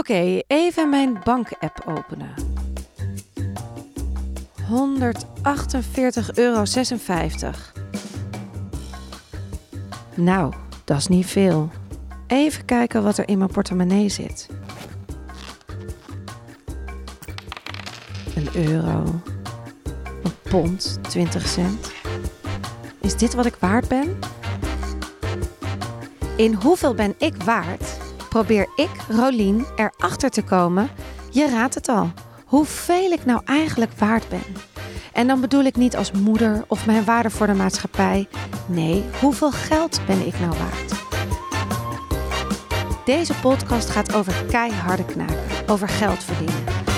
Oké, even mijn bank-app openen. 148,56 euro. Nou, dat is niet veel. Even kijken wat er in mijn portemonnee zit. Een euro. Een pond, 20 cent. Is dit wat ik waard ben? In hoeveel ben ik waard? Probeer ik, Rolien, erachter te komen. Je raadt het al. Hoeveel ik nou eigenlijk waard ben. En dan bedoel ik niet als moeder of mijn waarde voor de maatschappij. Nee, hoeveel geld ben ik nou waard? Deze podcast gaat over keiharde knaken, over geld verdienen.